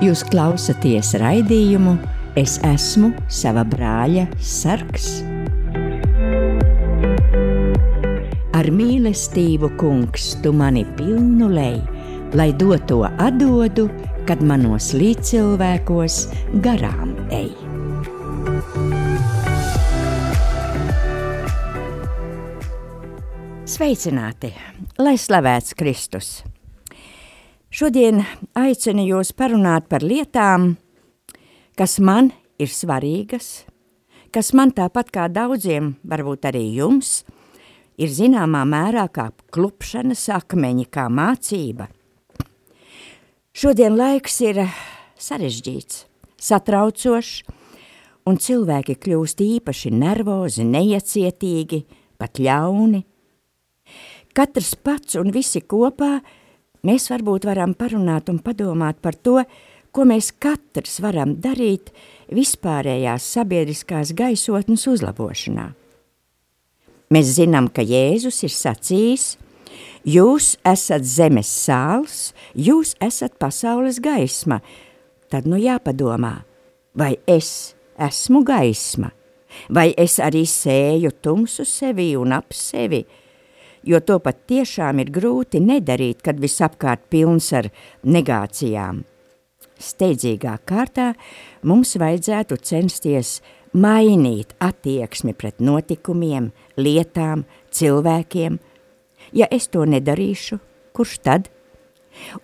Jūs klausāties raidījumu Es esmu sava brāļa sargs. Ar mīlestību, kungs, tu mani pilnu lej, lai doto atdodu, kad manos līdzcilvēkos garām ej. Sveicināti, lai slavēts Kristus! Šodien aicinu jūs parunāt par lietām, kas man ir svarīgas, kas man tāpat kā daudziem, varbūt arī jums, ir zināmā mērā kā klupšanas akmeņi, kā mācība. Šodien laiks ir sarežģīts, satraucošs, un cilvēki kļūst īpaši nervozi, neiecietīgi, pat ļauni. Katrs pats un visi kopā – mēs varbūt varam parunāt un padomāt par to, ko mēs katrs varam darīt vispārējās sabiedriskās gaisotnes uzlabošanā. Mēs zinām, ka Jēzus ir sacījis, jūs esat zemes sāls, jūs esat pasaules gaisma, tad nu jāpadomā, vai es esmu gaisma, vai es arī sēju tumsu sevi un ap sevi, jo to pat tiešām ir grūti nedarīt, kad visapkārt pilns ar negācijām. Steidzīgā kārtā mums vajadzētu censties mainīt attieksmi pret notikumiem, lietām, cilvēkiem. Ja es to nedarīšu, kurš tad?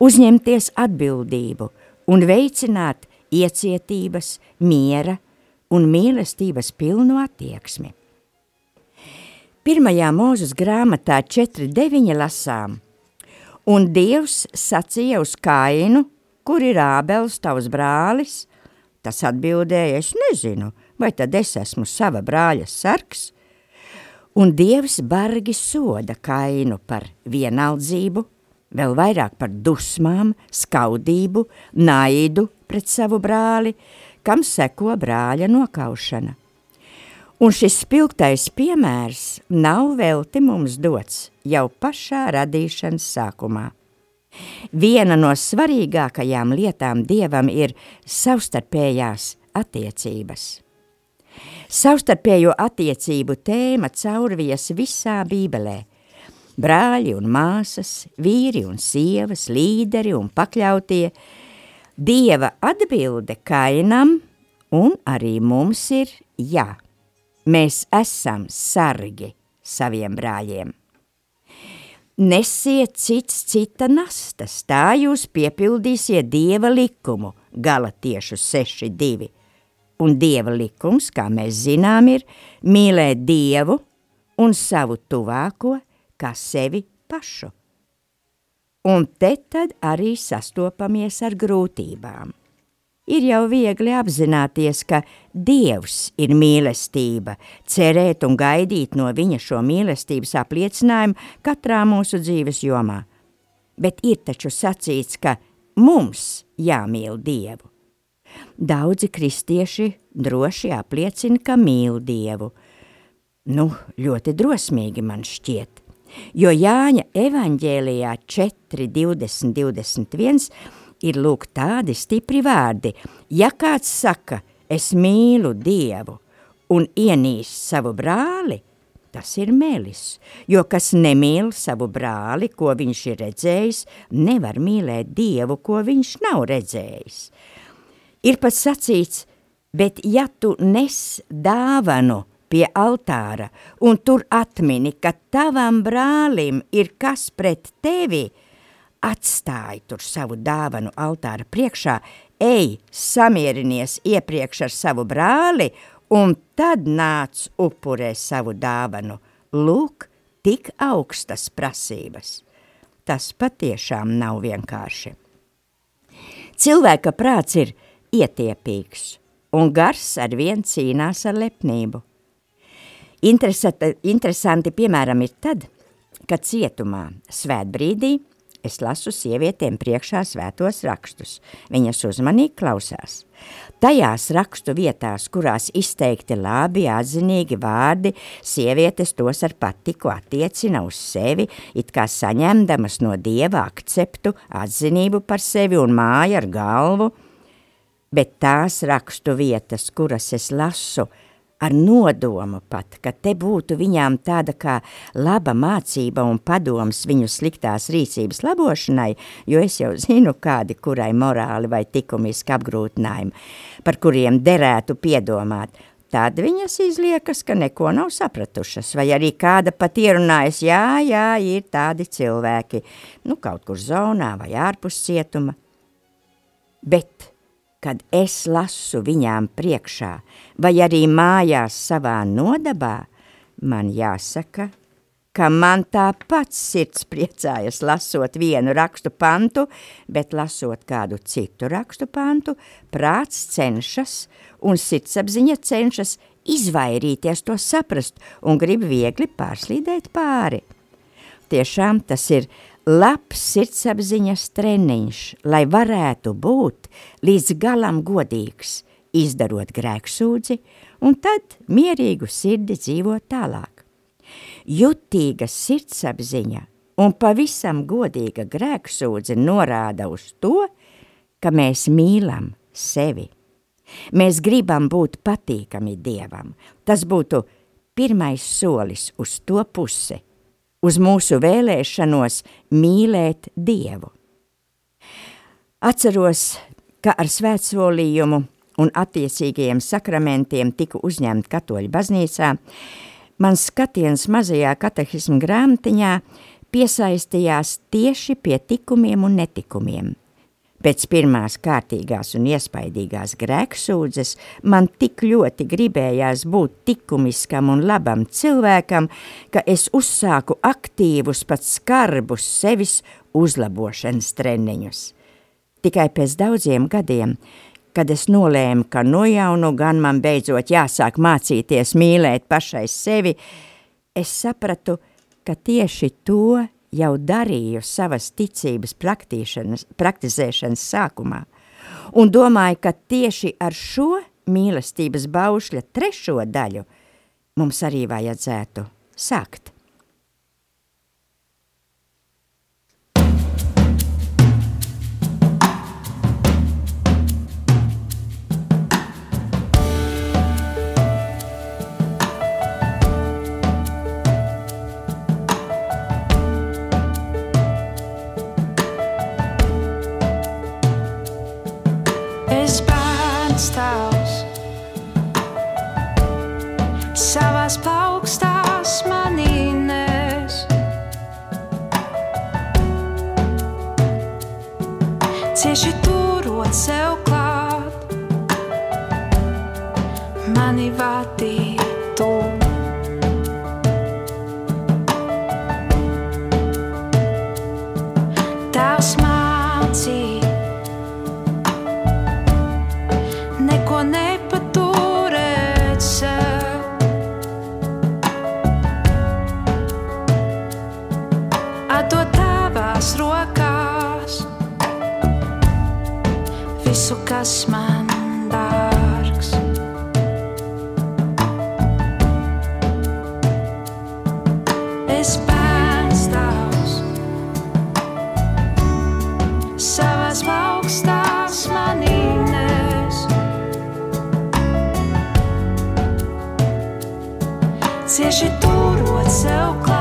Uzņemties atbildību un veicināt iecietības, miera un mīlestības pilnu attieksmi. Pirmajā mūzes grāmatā 4.9 lasām, un Dievs sacīja uz Kainu, kur ir ābels tavs brālis, tas atbildēja, es nezinu, vai tad es esmu sava brāļa sargs, un Dievs bargi soda Kainu par vienaldzību, vēl vairāk par dusmām, skaudību, naidu pret savu brāli, kam seko brāļa nokaušana. Un šis spilgtais piemērs nav velti mums dots jau pašā radīšanas sākumā. Viena no svarīgākajām lietām Dievam ir savstarpējās attiecības. Savstarpējo attiecību tēma caurvies visā bībelē. Brāļi un māsas, vīri un sievas, līderi un pakļautie, Dieva atbilde kainam un arī mums ir jā. Mēs esam sargi saviem brāļiem. Nesiet cits cita nastas, tā jūs piepildīsiet Dieva likumu, galatiešu 6.2. Un Dieva likums, kā mēs zinām, ir mīlēt Dievu un savu tuvāko kā sevi pašu. Un te tad arī sastopamies ar grūtībām ir jau viegli apzināties, ka Dievs ir mīlestība, cerēt un gaidīt no viņa šo mīlestības apliecinājumu katrā mūsu dzīves jomā. Bet ir taču sacīts, ka mums jāmīl Dievu. Daudzi kristieši droši apliecina, ka mīl Dievu. Nu, ļoti drosmīgi man šķiet, jo Jāņa evaņģēlijā 4, 20, 21 ir lūk tādi stipri vārdi. Ja kāds saka, es mīlu Dievu un ienīst savu brāli, tas ir melis, jo kas nemīl savu brāli, ko viņš ir redzējis, nevar mīlēt Dievu, ko viņš nav redzējis. Ir pat sacīts, bet ja tu nes dāvanu pie altāra un tur atmini, ka tavam brālim ir kas pret tevi, atstāji tur savu dāvanu altāra priekšā, ej, samierinies iepriekš ar savu brāli un tad nāc upurē savu dāvanu. Lūk, tik augstas prasības. Tas patiešām nav vienkārši. Cilvēka prāts ir ietiepīgs, un gars ar vien cīnās ar lepnību. Interesanti, interesanti piemēram ir tad, kad cietumā svētbrīdī Es lasu sievietēm priekšā svētos rakstus. Viņas uzmanīgi klausās. Tajās rakstu vietās, kurās izteikti labi, atzinīgi vārdi, sievietes tos ar patiku attiecina uz sevi, it kā saņemdamas no dieva akceptu, atzinību par sevi un māja ar galvu. bet tās rakstu vietas, kuras es lasu, ar nodomu pat, ka te būtu viņām tāda kā laba mācība un padoms viņu sliktās rīcības labošanai, jo es jau zinu kādi, kurai morāli vai likumiski apgrūtinājumi, par kuriem derētu piedomāt, tad viņas izliekas, ka neko nav sapratušas, vai arī kāda pat ierunājas, jā, jā, ir tādi cilvēki, nu kaut kur zonā vai ārpus cietuma. Bet kad es lasu viņām priekšā, vai arī mājās savā nodabā, man jāsaka, ka man tāpat sirds priecājas lasot vienu rakstu pantu, bet lasot kādu citu rakstu pantu, prāts cenšas un sirdsapziņa cenšas izvairīties to saprast un grib viegli pārslīdēt pāri. Tiešām tas ir labs sirdsapziņas treniņš, lai varētu būt līdz galam godīgs, izdarot grēksūdzi, un tad mierīgu sirdi dzīvot tālāk. Jutīga sirdsapziņa un pavisam godīga grēksūdze norāda uz to, ka mēs mīlam sevi. Mēs gribam būt patīkami Dievam. Tas būtu pirmais solis uz to pusi, uz mūsu vēlēšanos mīlēt Dievu. Atceros, ka ar svētsolījumu un attiecīgajiem sakramentiem tiku uzņemta katoļu baznīcā, mans skatiens mazajā katehismu grāmatiņā piesaistījās tieši pie tikumiem un netikumiem – Pēc pirmās kārtīgās un iespaidīgās grēksūdzes man tik ļoti gribējās būt tikumiskam un labam cilvēkam, ka es uzsāku aktīvus, pat skarbus sevis uzlabošanas treniņus. Tikai pēc daudziem gadiem, kad es nolēmu, ka no jaunu gan man beidzot jāsāk mācīties mīlēt pašai sevi, es sapratu, ka tieši to jau darīju savas ticības praktizēšanas sākumā, un domāju, ka tieši ar šo mīlestības baušļa trešo daļu mums arī vajadzētu sākt. cieši turot sev klāt.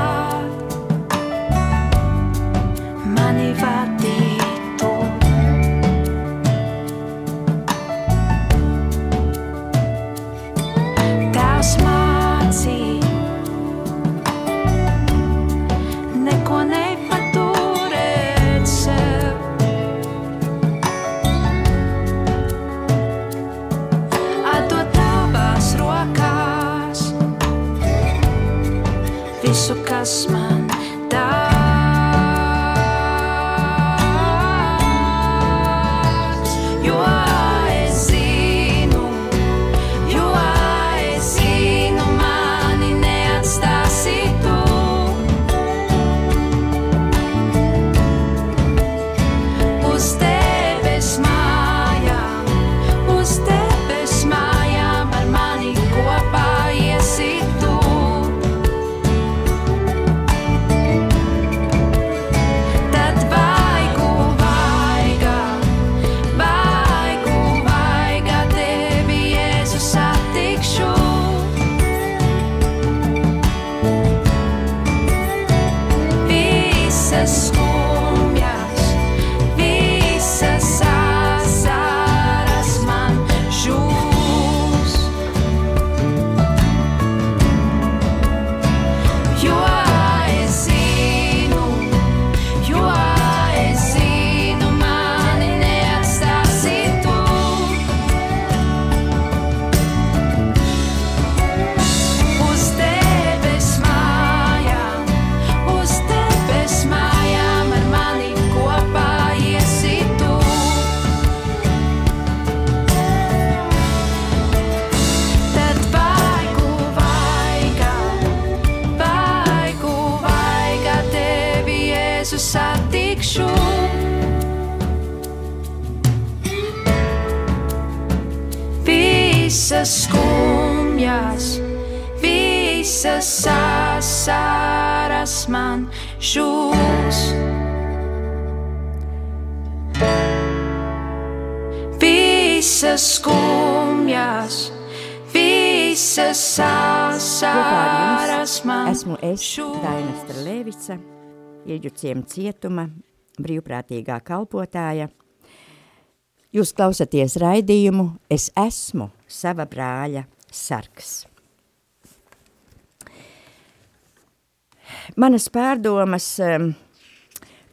Visas skumjas, visas sasaras man žūs. Visas skumjas, visas sasaras man Esmu es, Daina Strelēvica, Ilģuciem cietuma, brīvprātīgā kalpotāja. Jūs klausaties raidījumu Es esmu sava brāļa sargs. Manas pārdomas um,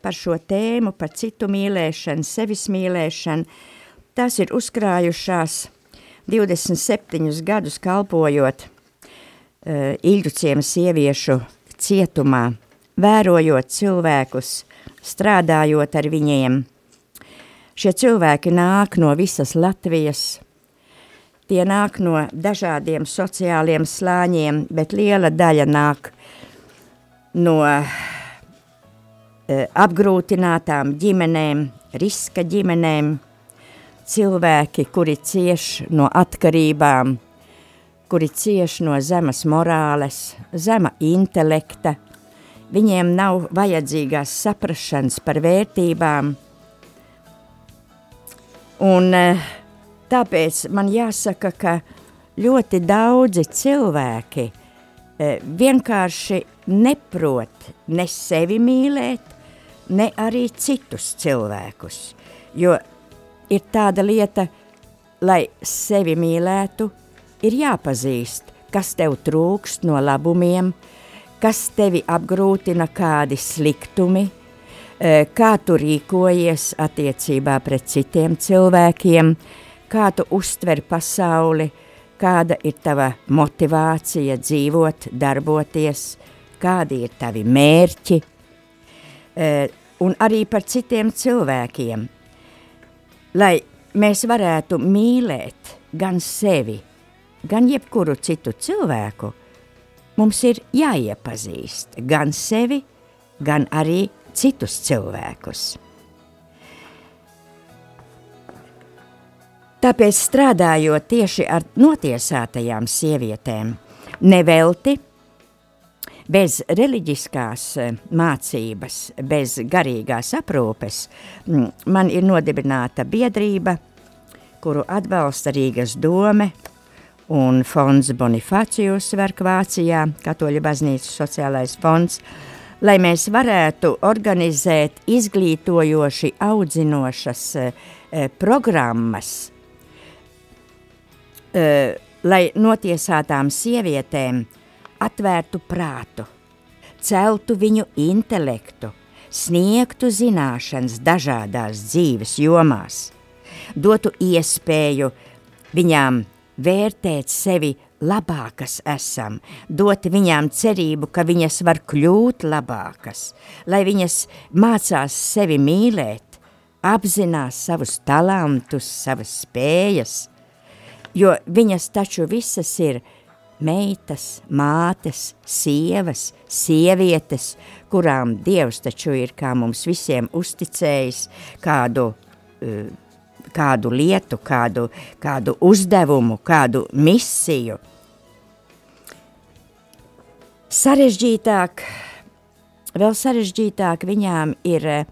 par šo tēmu, par citu mīlēšanu, sevis mīlēšanu, tās ir uzkrājušās 27 gadus kalpojot uh, Ilģuciem sieviešu cietumā, vērojot cilvēkus, strādājot ar viņiem. Šie cilvēki nāk no visas Latvijas, tie nāk no dažādiem sociāliem slāņiem, bet liela daļa nāk no uh, apgrūtinātām ģimenēm, riska ģimenēm, cilvēki, kuri cieš no atkarībām, kuri cieš no zemas morāles, zema intelekta, viņiem nav vajadzīgās saprašanas par vērtībām, un uh, tāpēc man jāsaka, ka ļoti daudzi cilvēki uh, vienkārši neprot ne sevi mīlēt, ne arī citus cilvēkus. Jo ir tāda lieta, lai sevi mīlētu, ir jāpazīst, kas tev trūkst no labumiem, kas tevi apgrūtina kādi sliktumi, kā tu rīkojies attiecībā pret citiem cilvēkiem, kā tu uztver pasauli, kāda ir tava motivācija dzīvot, darboties, kādi ir tavi mērķi, un arī par citiem cilvēkiem, lai mēs varētu mīlēt gan sevi, gan jebkuru citu cilvēku, mums ir jāiepazīst gan sevi, gan arī citus cilvēkus. Tāpēc strādājot tieši ar notiesātajām sievietēm, nevelti, bez reliģiskās mācības, bez garīgās aprūpes, man ir nodibināta biedrība, kuru atbalsta Rīgas dome un fonds Bonifacijus verk Vācijā, Katoļu baznīcas sociālais fonds, lai mēs varētu organizēt izglītojoši audzinošas eh, programmas, eh, lai notiesātām sievietēm atvērtu prātu, celtu viņu intelektu, sniegtu zināšanas dažādās dzīves jomās, dotu iespēju viņām vērtēt sevi labākas esam, dot viņām cerību, ka viņas var kļūt labākas, lai viņas mācās sevi mīlēt, apzinās savus talantus, savas spējas, jo viņas taču visas ir meitas, mātes, sievas, sievietes, kurām Dievs taču ir kā mums visiem uzticējis kādu, eh, kādu lietu, kādu, kādu uzdevumu, kādu misiju. Sarežģītāk, vēl sarežģītāk viņām ir uh,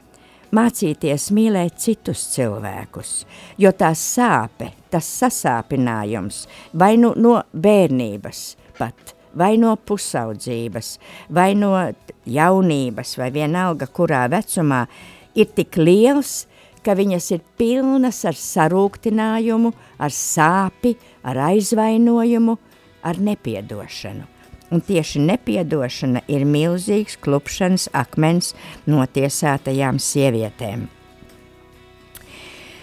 mācīties mīlēt citus cilvēkus, jo tā sāpe, tas sasāpinājums, vai nu no bērnības pat, vai no pusaudzības, vai no jaunības, vai vienalga kurā vecumā, ir tik liels, ka viņas ir pilnas ar sarūktinājumu, ar sāpi, ar aizvainojumu, ar nepiedošanu un tieši nepiedošana ir milzīgs klupšanas akmens notiesātajām sievietēm.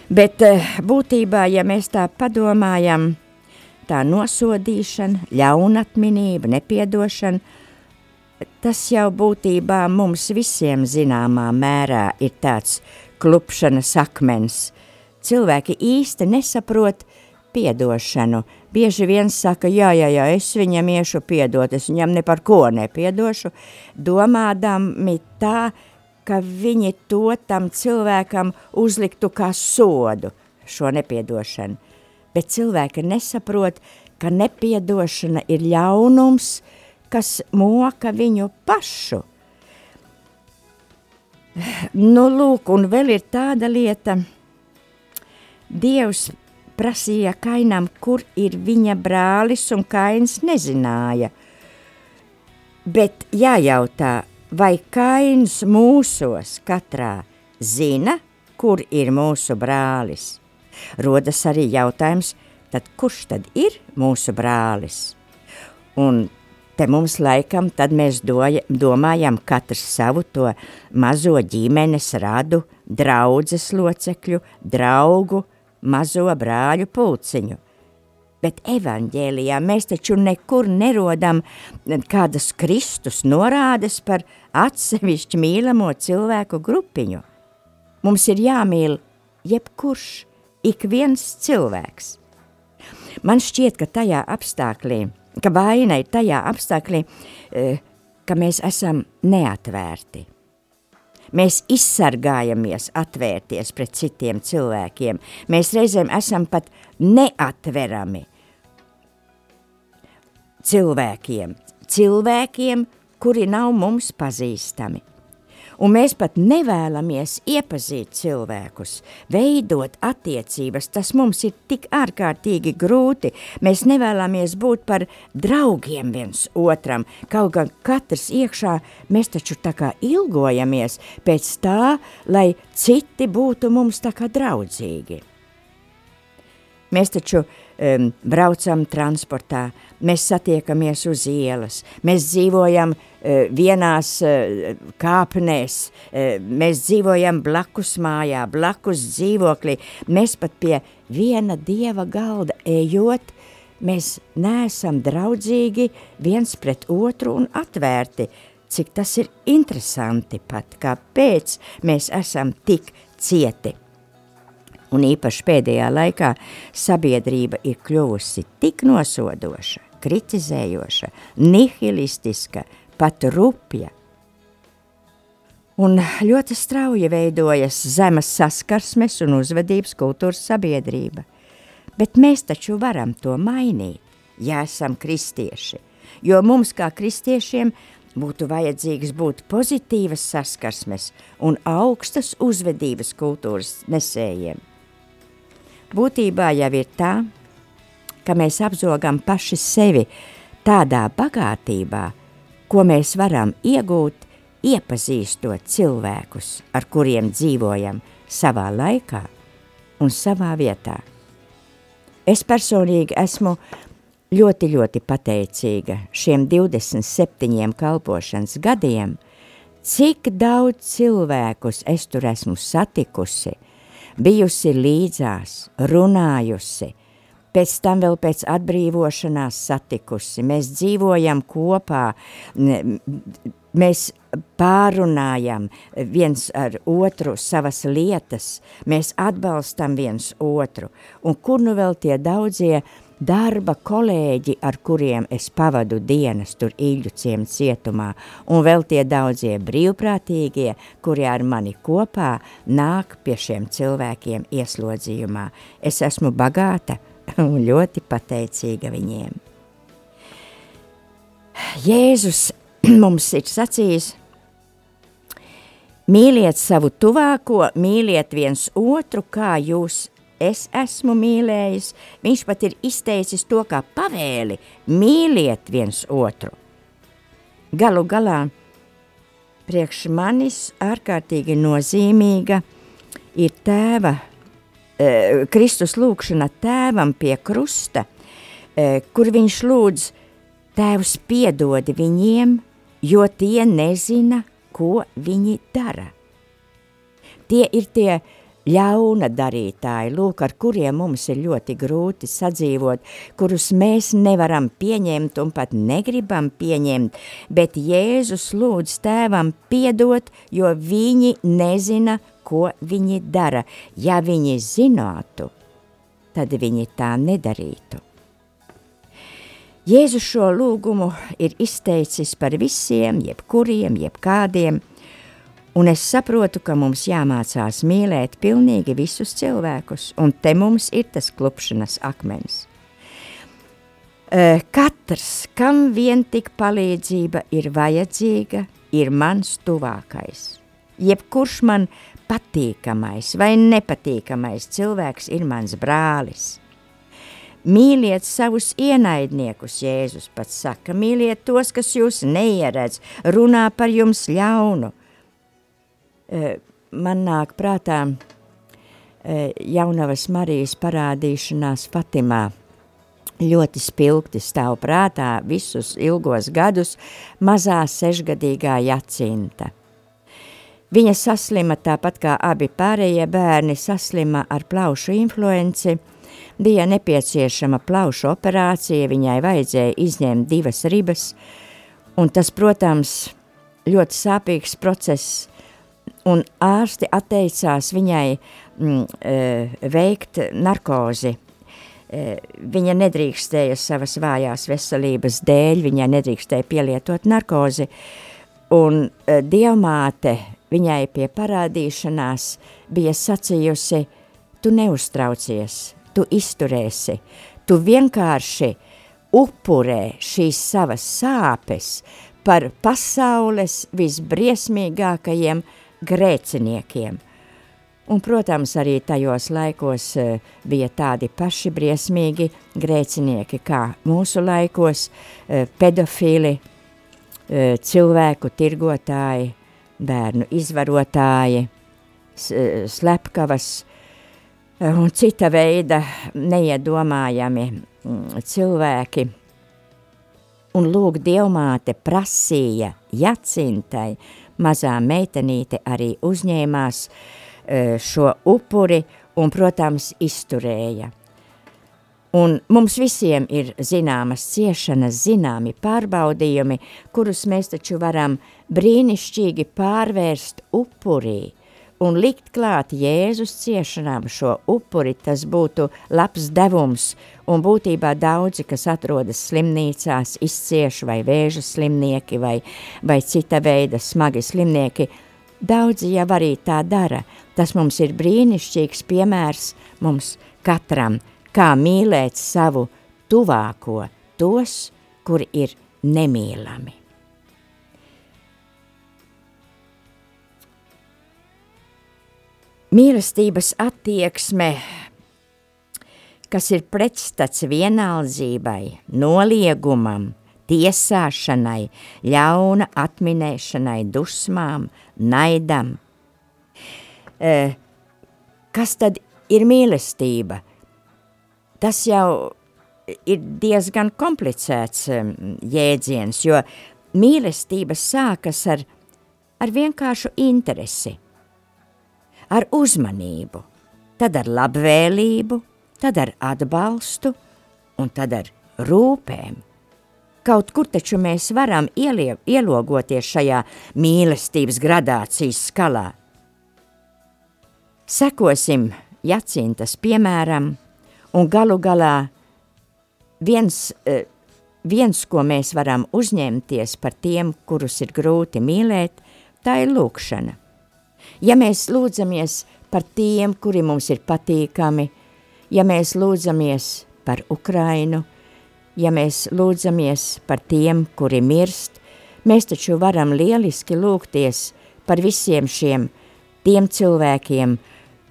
Bet eh, būtībā, ja mēs tā padomājam, tā nosodīšana, ļaunatminība, nepiedošana, tas jau būtībā mums visiem zināmā mērā ir tāds klupšanas akmens. Cilvēki īsti nesaprot piedošanu, bieži vien saka, jā, jā, jā, es viņam iešu piedot, es viņam ne par ko nepiedošu, domādami tā, ka viņi to tam cilvēkam uzliktu kā sodu šo nepiedošanu. Bet cilvēki nesaprot, ka nepiedošana ir ļaunums, kas moka viņu pašu. Nu, lūk, un vēl ir tāda lieta, Dievs prasīja Kainam, kur ir viņa brālis, un Kains nezināja. Bet jājautā, vai Kains mūsos katrā zina, kur ir mūsu brālis? Rodas arī jautājums, tad kurš tad ir mūsu brālis? Un te mums laikam tad mēs doja, domājam katrs savu to mazo ģimenes radu, draudzes locekļu, draugu, mazo brāļu pulciņu. Bet evaņģēlijā mēs taču nekur nerodam kādas Kristus norādes par atsevišķi mīlamo cilvēku grupiņu. Mums ir jāmīl jebkurš, ik viens cilvēks. Man šķiet, ka tajā apstāklī, ka vaina ir tajā apstāklī, eh, ka mēs esam neatvērti – Mēs izsargājamies atvērties pret citiem cilvēkiem. Mēs reizēm esam pat neatverami cilvēkiem, cilvēkiem, kuri nav mums pazīstami un mēs pat nevēlamies iepazīt cilvēkus, veidot attiecības, tas mums ir tik ārkārtīgi grūti, mēs nevēlamies būt par draugiem viens otram, kaut gan katrs iekšā mēs taču tā kā ilgojamies pēc tā, lai citi būtu mums tā kā draudzīgi. Mēs taču um, braucam transportā, mēs satiekamies uz ielas, mēs dzīvojam uh, vienās uh, kāpnēs, uh, mēs dzīvojam blakus mājā, blakus dzīvoklī, mēs pat pie viena dieva galda ejot, mēs neesam draudzīgi viens pret otru un atvērti, cik tas ir interesanti pat, kāpēc mēs esam tik cieti un īpaši pēdējā laikā sabiedrība ir kļuvusi tik nosodoša, kritizējoša, nihilistiska, pat rupja. Un ļoti strauji veidojas zemes saskarsmes un uzvedības kultūras sabiedrība. Bet mēs taču varam to mainīt, ja esam kristieši, jo mums kā kristiešiem būtu vajadzīgs būt pozitīvas saskarsmes un augstas uzvedības kultūras nesējiem. Būtībā jau ir tā, ka mēs apzogam paši sevi tādā bagātībā, ko mēs varam iegūt, iepazīstot cilvēkus, ar kuriem dzīvojam savā laikā un savā vietā. Es personīgi esmu ļoti, ļoti pateicīga šiem 27 kalpošanas gadiem, cik daudz cilvēkus es tur esmu satikusi – bijusi līdzās, runājusi, pēc tam vēl pēc atbrīvošanās satikusi. Mēs dzīvojam kopā, mēs pārunājam viens ar otru savas lietas, mēs atbalstam viens otru, un kur nu vēl tie daudzie darba kolēģi, ar kuriem es pavadu dienas tur Īļu ciem cietumā, un vēl tie daudzie brīvprātīgie, kuri ar mani kopā nāk pie šiem cilvēkiem ieslodzījumā. Es esmu bagāta un ļoti pateicīga viņiem. Jēzus mums ir sacījis, mīliet savu tuvāko, mīliet viens otru, kā jūs es esmu mīlējis, viņš pat ir izteicis to kā pavēli mīliet viens otru. Galu galā priekš manis ārkārtīgi nozīmīga ir tēva, eh, Kristus lūkšana tēvam pie krusta, eh, kur viņš lūdz tēvs piedodi viņiem, jo tie nezina, ko viņi dara. Tie ir tie ļauna darītāji, lūk, ar kuriem mums ir ļoti grūti sadzīvot, kurus mēs nevaram pieņemt un pat negribam pieņemt, bet Jēzus lūdz tēvam piedot, jo viņi nezina, ko viņi dara. Ja viņi zinātu, tad viņi tā nedarītu. Jēzus šo lūgumu ir izteicis par visiem, jebkuriem, jebkādiem, Un es saprotu, ka mums jāmācās mīlēt pilnīgi visus cilvēkus, un te mums ir tas klupšanas akmens. Katrs, kam vien tik palīdzība ir vajadzīga, ir mans tuvākais. Jebkurš man patīkamais vai nepatīkamais cilvēks ir mans brālis. Mīliet savus ienaidniekus, Jēzus pats saka, mīliet tos, kas jūs neieredz, runā par jums ļaunu. Man nāk prātā jaunavas Marijas parādīšanās Fatimā. Ļoti spilgti stāv prātā visus ilgos gadus mazā sešgadīgā jacinta. Viņa saslima tāpat kā abi pārējie bērni saslima ar plaušu influenci, bija nepieciešama plaušu operācija, viņai vajadzēja izņemt divas ribas, un tas, protams, ļoti sāpīgs process, un ārsti atteicās viņai mm, e, veikt narkozi. E, viņa nedrīkstēja savas vājās veselības dēļ, viņai nedrīkstēja pielietot narkozi, un e, dievmāte viņai pie parādīšanās bija sacījusi, tu neuztraucies, tu izturēsi, tu vienkārši upurē šīs savas sāpes par pasaules visbriesmīgākajiem grēciniekiem. Un, protams, arī tajos laikos eh, bija tādi paši briesmīgi grēcinieki kā mūsu laikos, eh, pedofili, eh, cilvēku tirgotāji, bērnu izvarotāji, slepkavas un cita veida neiedomājami mm, cilvēki. Un lūk, dievmāte prasīja Jacintai, mazā meitenīte arī uzņēmās eh, šo upuri un, protams, izturēja. Un mums visiem ir zināmas ciešanas, zināmi pārbaudījumi, kurus mēs taču varam brīnišķīgi pārvērst upurī un likt klāt Jēzus ciešanām šo upuri, tas būtu labs devums, un būtībā daudzi, kas atrodas slimnīcās, izcieš vai vēža slimnieki vai, vai cita veida smagi slimnieki, daudzi jau arī tā dara. Tas mums ir brīnišķīgs piemērs mums katram, kā mīlēt savu tuvāko, tos, kuri ir nemīlami. Mīlestības attieksme, kas ir pretstats vienaldzībai, noliegumam, tiesāšanai, ļauna atminēšanai, dusmām, naidam. Eh, kas tad ir mīlestība? tas jau ir diezgan komplicēts um, jēdziens, jo mīlestība sākas ar, ar vienkāršu interesi, ar uzmanību, tad ar labvēlību, tad ar atbalstu un tad ar rūpēm. Kaut kur taču mēs varam ielie, ielogoties šajā mīlestības gradācijas skalā. Sekosim Jacintas piemēram – Un galu galā viens, e, viens, ko mēs varam uzņemties par tiem, kurus ir grūti mīlēt, tā ir lūkšana. Ja mēs lūdzamies par tiem, kuri mums ir patīkami, ja mēs lūdzamies par Ukrainu, ja mēs lūdzamies par tiem, kuri mirst, mēs taču varam lieliski lūgties par visiem šiem tiem cilvēkiem,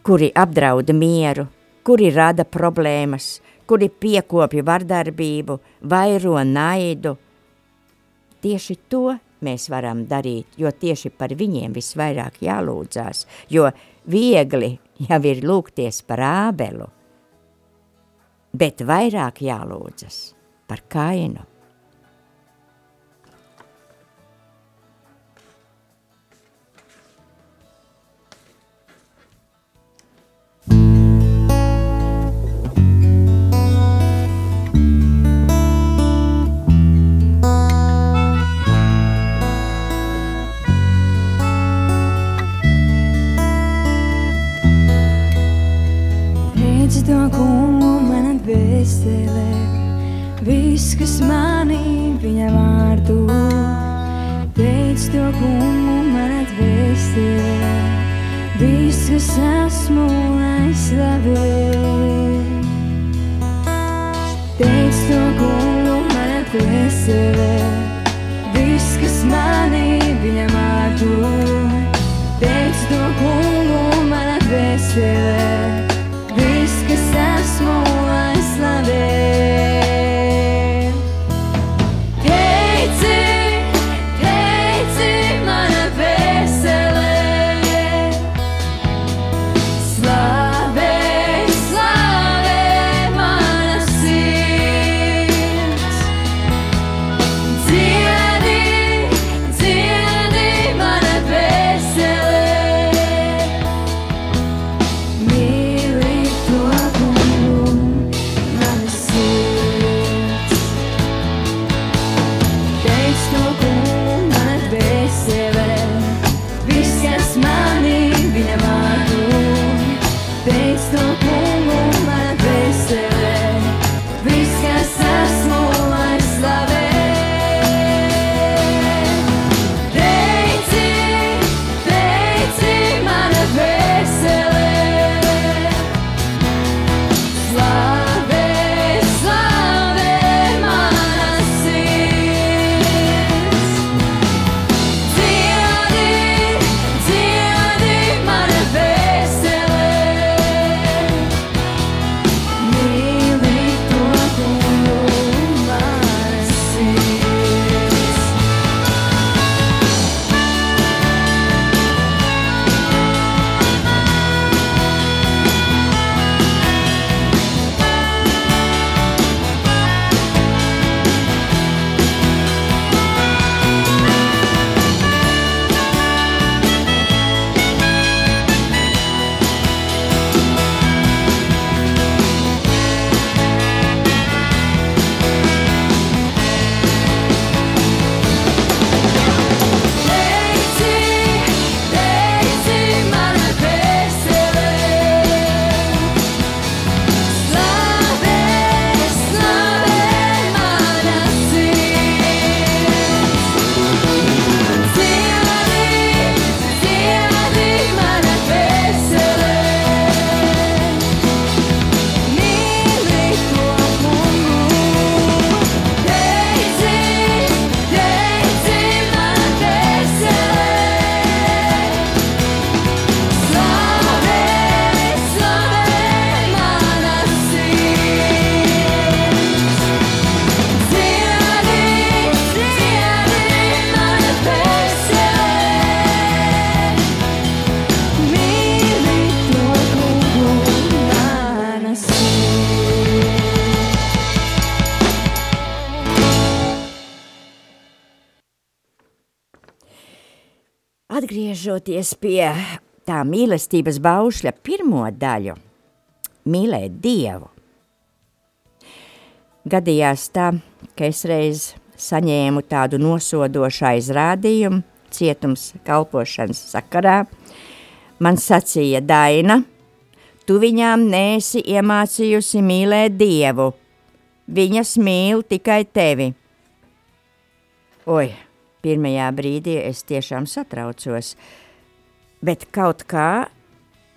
kuri apdrauda mieru, kuri rada problēmas, kuri piekopja vardarbību, vairo naidu. Tieši to mēs varam darīt, jo tieši par viņiem visvairāk jālūdzās, jo viegli jau ir lūgties par ābelu, bet vairāk jālūdzas par kainu. Viss, kas esmu, lai slavē. Teic to kungu manā dvēselē, Atgriežoties pie tā mīlestības baušļa pirmo daļu, mīlēt Dievu. Gadījās tā, ka es reiz saņēmu tādu nosodošu aizrādījumu cietums kalpošanas sakarā. Man sacīja Daina, tu viņām nesi iemācījusi mīlēt Dievu, viņas mīl tikai tevi. Oi, pirmajā brīdī es tiešām satraucos, bet kaut kā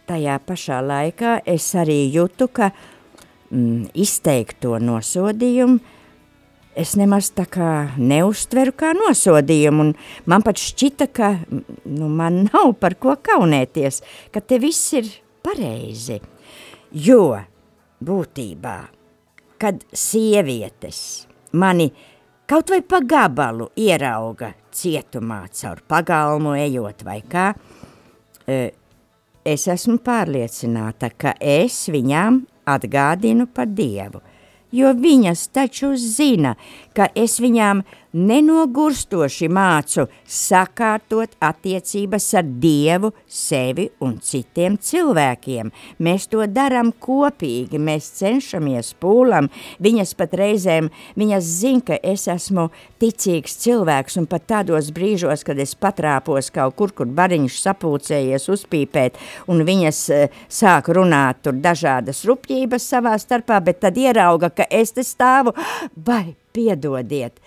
tajā pašā laikā es arī jūtu, ka mm, izteikt to nosodījumu es nemaz tā kā neuztveru kā nosodījumu, un man pat šķita, ka mm, nu, man nav par ko kaunēties, ka te viss ir pareizi, jo būtībā, kad sievietes mani kaut vai pa gabalu ierauga cietumā caur pagalmu ejot vai kā, e, es esmu pārliecināta, ka es viņām atgādinu par Dievu, jo viņas taču zina, ka es viņām nenogurstoši mācu sakārtot attiecības ar Dievu, sevi un citiem cilvēkiem. Mēs to darām kopīgi, mēs cenšamies pūlam, viņas pat reizēm, viņas zina, ka es esmu ticīgs cilvēks un pat tādos brīžos, kad es patrāpos kaut kur, kur bariņš sapulcējies uzpīpēt un viņas uh, sāk runāt tur dažādas rupjības savā starpā, bet tad ierauga, ka es te stāvu, vai piedodiet,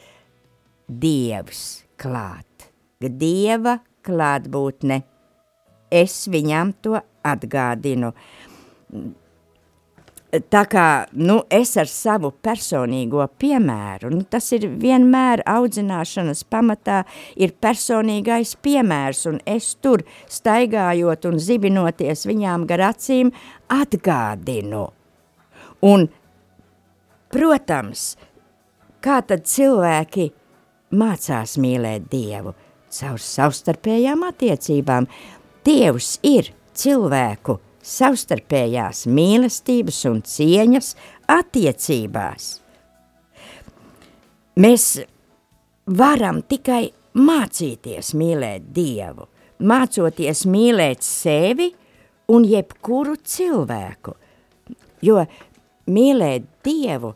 Dievs klāt, Dieva klātbūtne es viņām to atgādinu. Tā kā nu, es ar savu personīgo piemēru, nu, tas ir vienmēr audzināšanas pamatā, ir personīgais piemērs, un es tur staigājot un zibinoties viņām gar acīm atgādinu. Un, protams, kā tad cilvēki mācās mīlēt Dievu? Caur savstarpējām attiecībām. Dievs ir cilvēku savstarpējās mīlestības un cieņas attiecībās. Mēs varam tikai mācīties mīlēt Dievu, mācoties mīlēt sevi un jebkuru cilvēku, jo mīlēt Dievu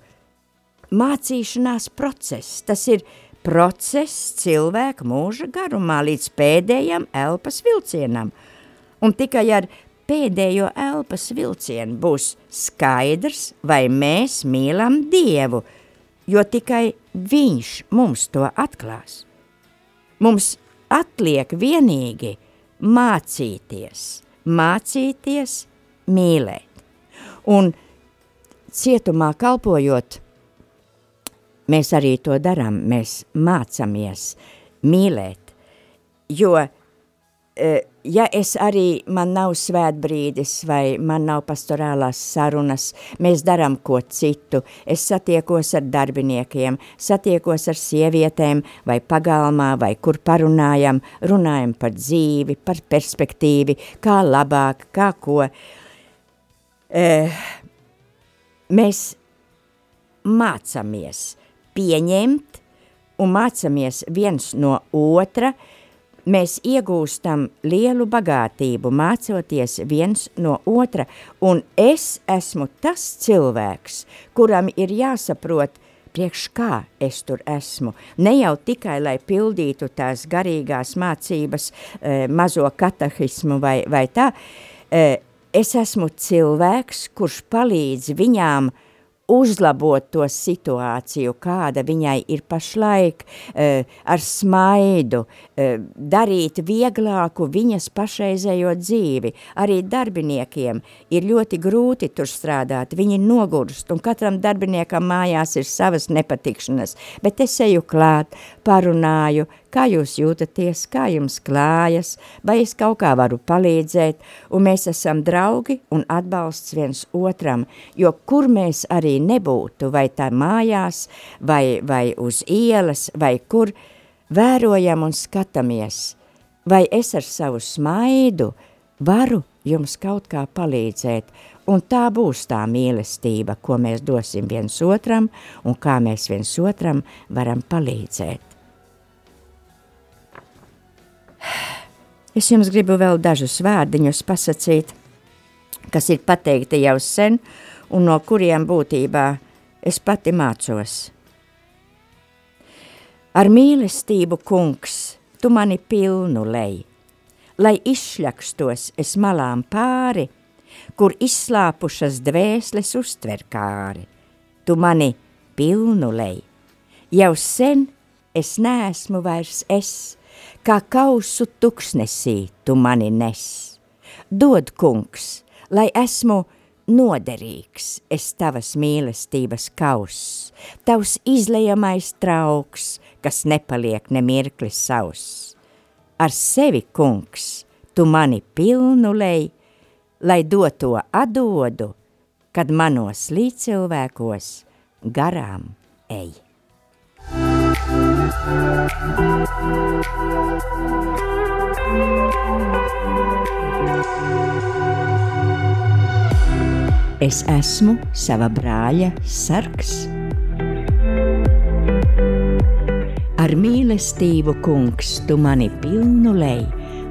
mācīšanās process, tas ir process cilvēka mūža garumā līdz pēdējam elpas vilcienam, un tikai ar pēdējo elpas vilcienu būs skaidrs, vai mēs mīlam Dievu, jo tikai Viņš mums to atklās. Mums atliek vienīgi mācīties, mācīties mīlēt. Un cietumā kalpojot, mēs arī to darām, mēs mācamies mīlēt, jo eh, ja es arī, man nav svētbrīdis vai man nav pastorālās sarunas, mēs darām ko citu, es satiekos ar darbiniekiem, satiekos ar sievietēm vai pagalmā vai kur parunājam, runājam par dzīvi, par perspektīvi, kā labāk, kā ko. Uh, mēs mācamies pieņemt un mācamies viens no otra, mēs iegūstam lielu bagātību, mācoties viens no otra, un es esmu tas cilvēks, kuram ir jāsaprot, priekš kā es tur esmu. Ne jau tikai, lai pildītu tās garīgās mācības, e, mazo katahismu vai, vai tā, e, es esmu cilvēks, kurš palīdz viņām uh, uzlabot to situāciju, kāda viņai ir pašlaik, eh, ar smaidu, eh, darīt vieglāku viņas pašreizējo dzīvi. Arī darbiniekiem ir ļoti grūti tur strādāt, viņi nogurst, un katram darbiniekam mājās ir savas nepatikšanas, bet es eju klāt, parunāju, kā jūs jūtaties, kā jums klājas, vai es kaut kā varu palīdzēt, un mēs esam draugi un atbalsts viens otram, jo kur mēs arī nebūtu, vai tā mājās, vai, vai uz ielas, vai kur, vērojam un skatāmies, vai es ar savu smaidu varu jums kaut kā palīdzēt, un tā būs tā mīlestība, ko mēs dosim viens otram, un kā mēs viens otram varam palīdzēt. Es jums gribu vēl dažus vārdiņus pasakīt, kas ir pateikti jau sen, un no kuriem būtībā es pati mācos. Ar mīlestību, kungs, tu mani pilnu lej, lai izšļakstos es malām pāri, kur izslāpušas dvēsles uztver kāri. Tu mani pilnu lej, jau sen es neesmu vairs es, kā kausu tuksnesī tu mani nes. Dod, kungs, lai esmu noderīgs, es tavas mīlestības kauss, tavs izlejamais trauks, kas nepaliek nemirkli savs. Ar sevi, kungs, tu mani pilnu lej, lai doto atdodu, kad manos līdzcilvēkos garām ej. Es esmu sava brāļa sargs. Ar mīlestību, kungs, tu mani pilnu lej,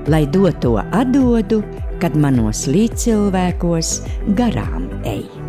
lai doto atdodu, kad manos līdzcilvēkos garām ej.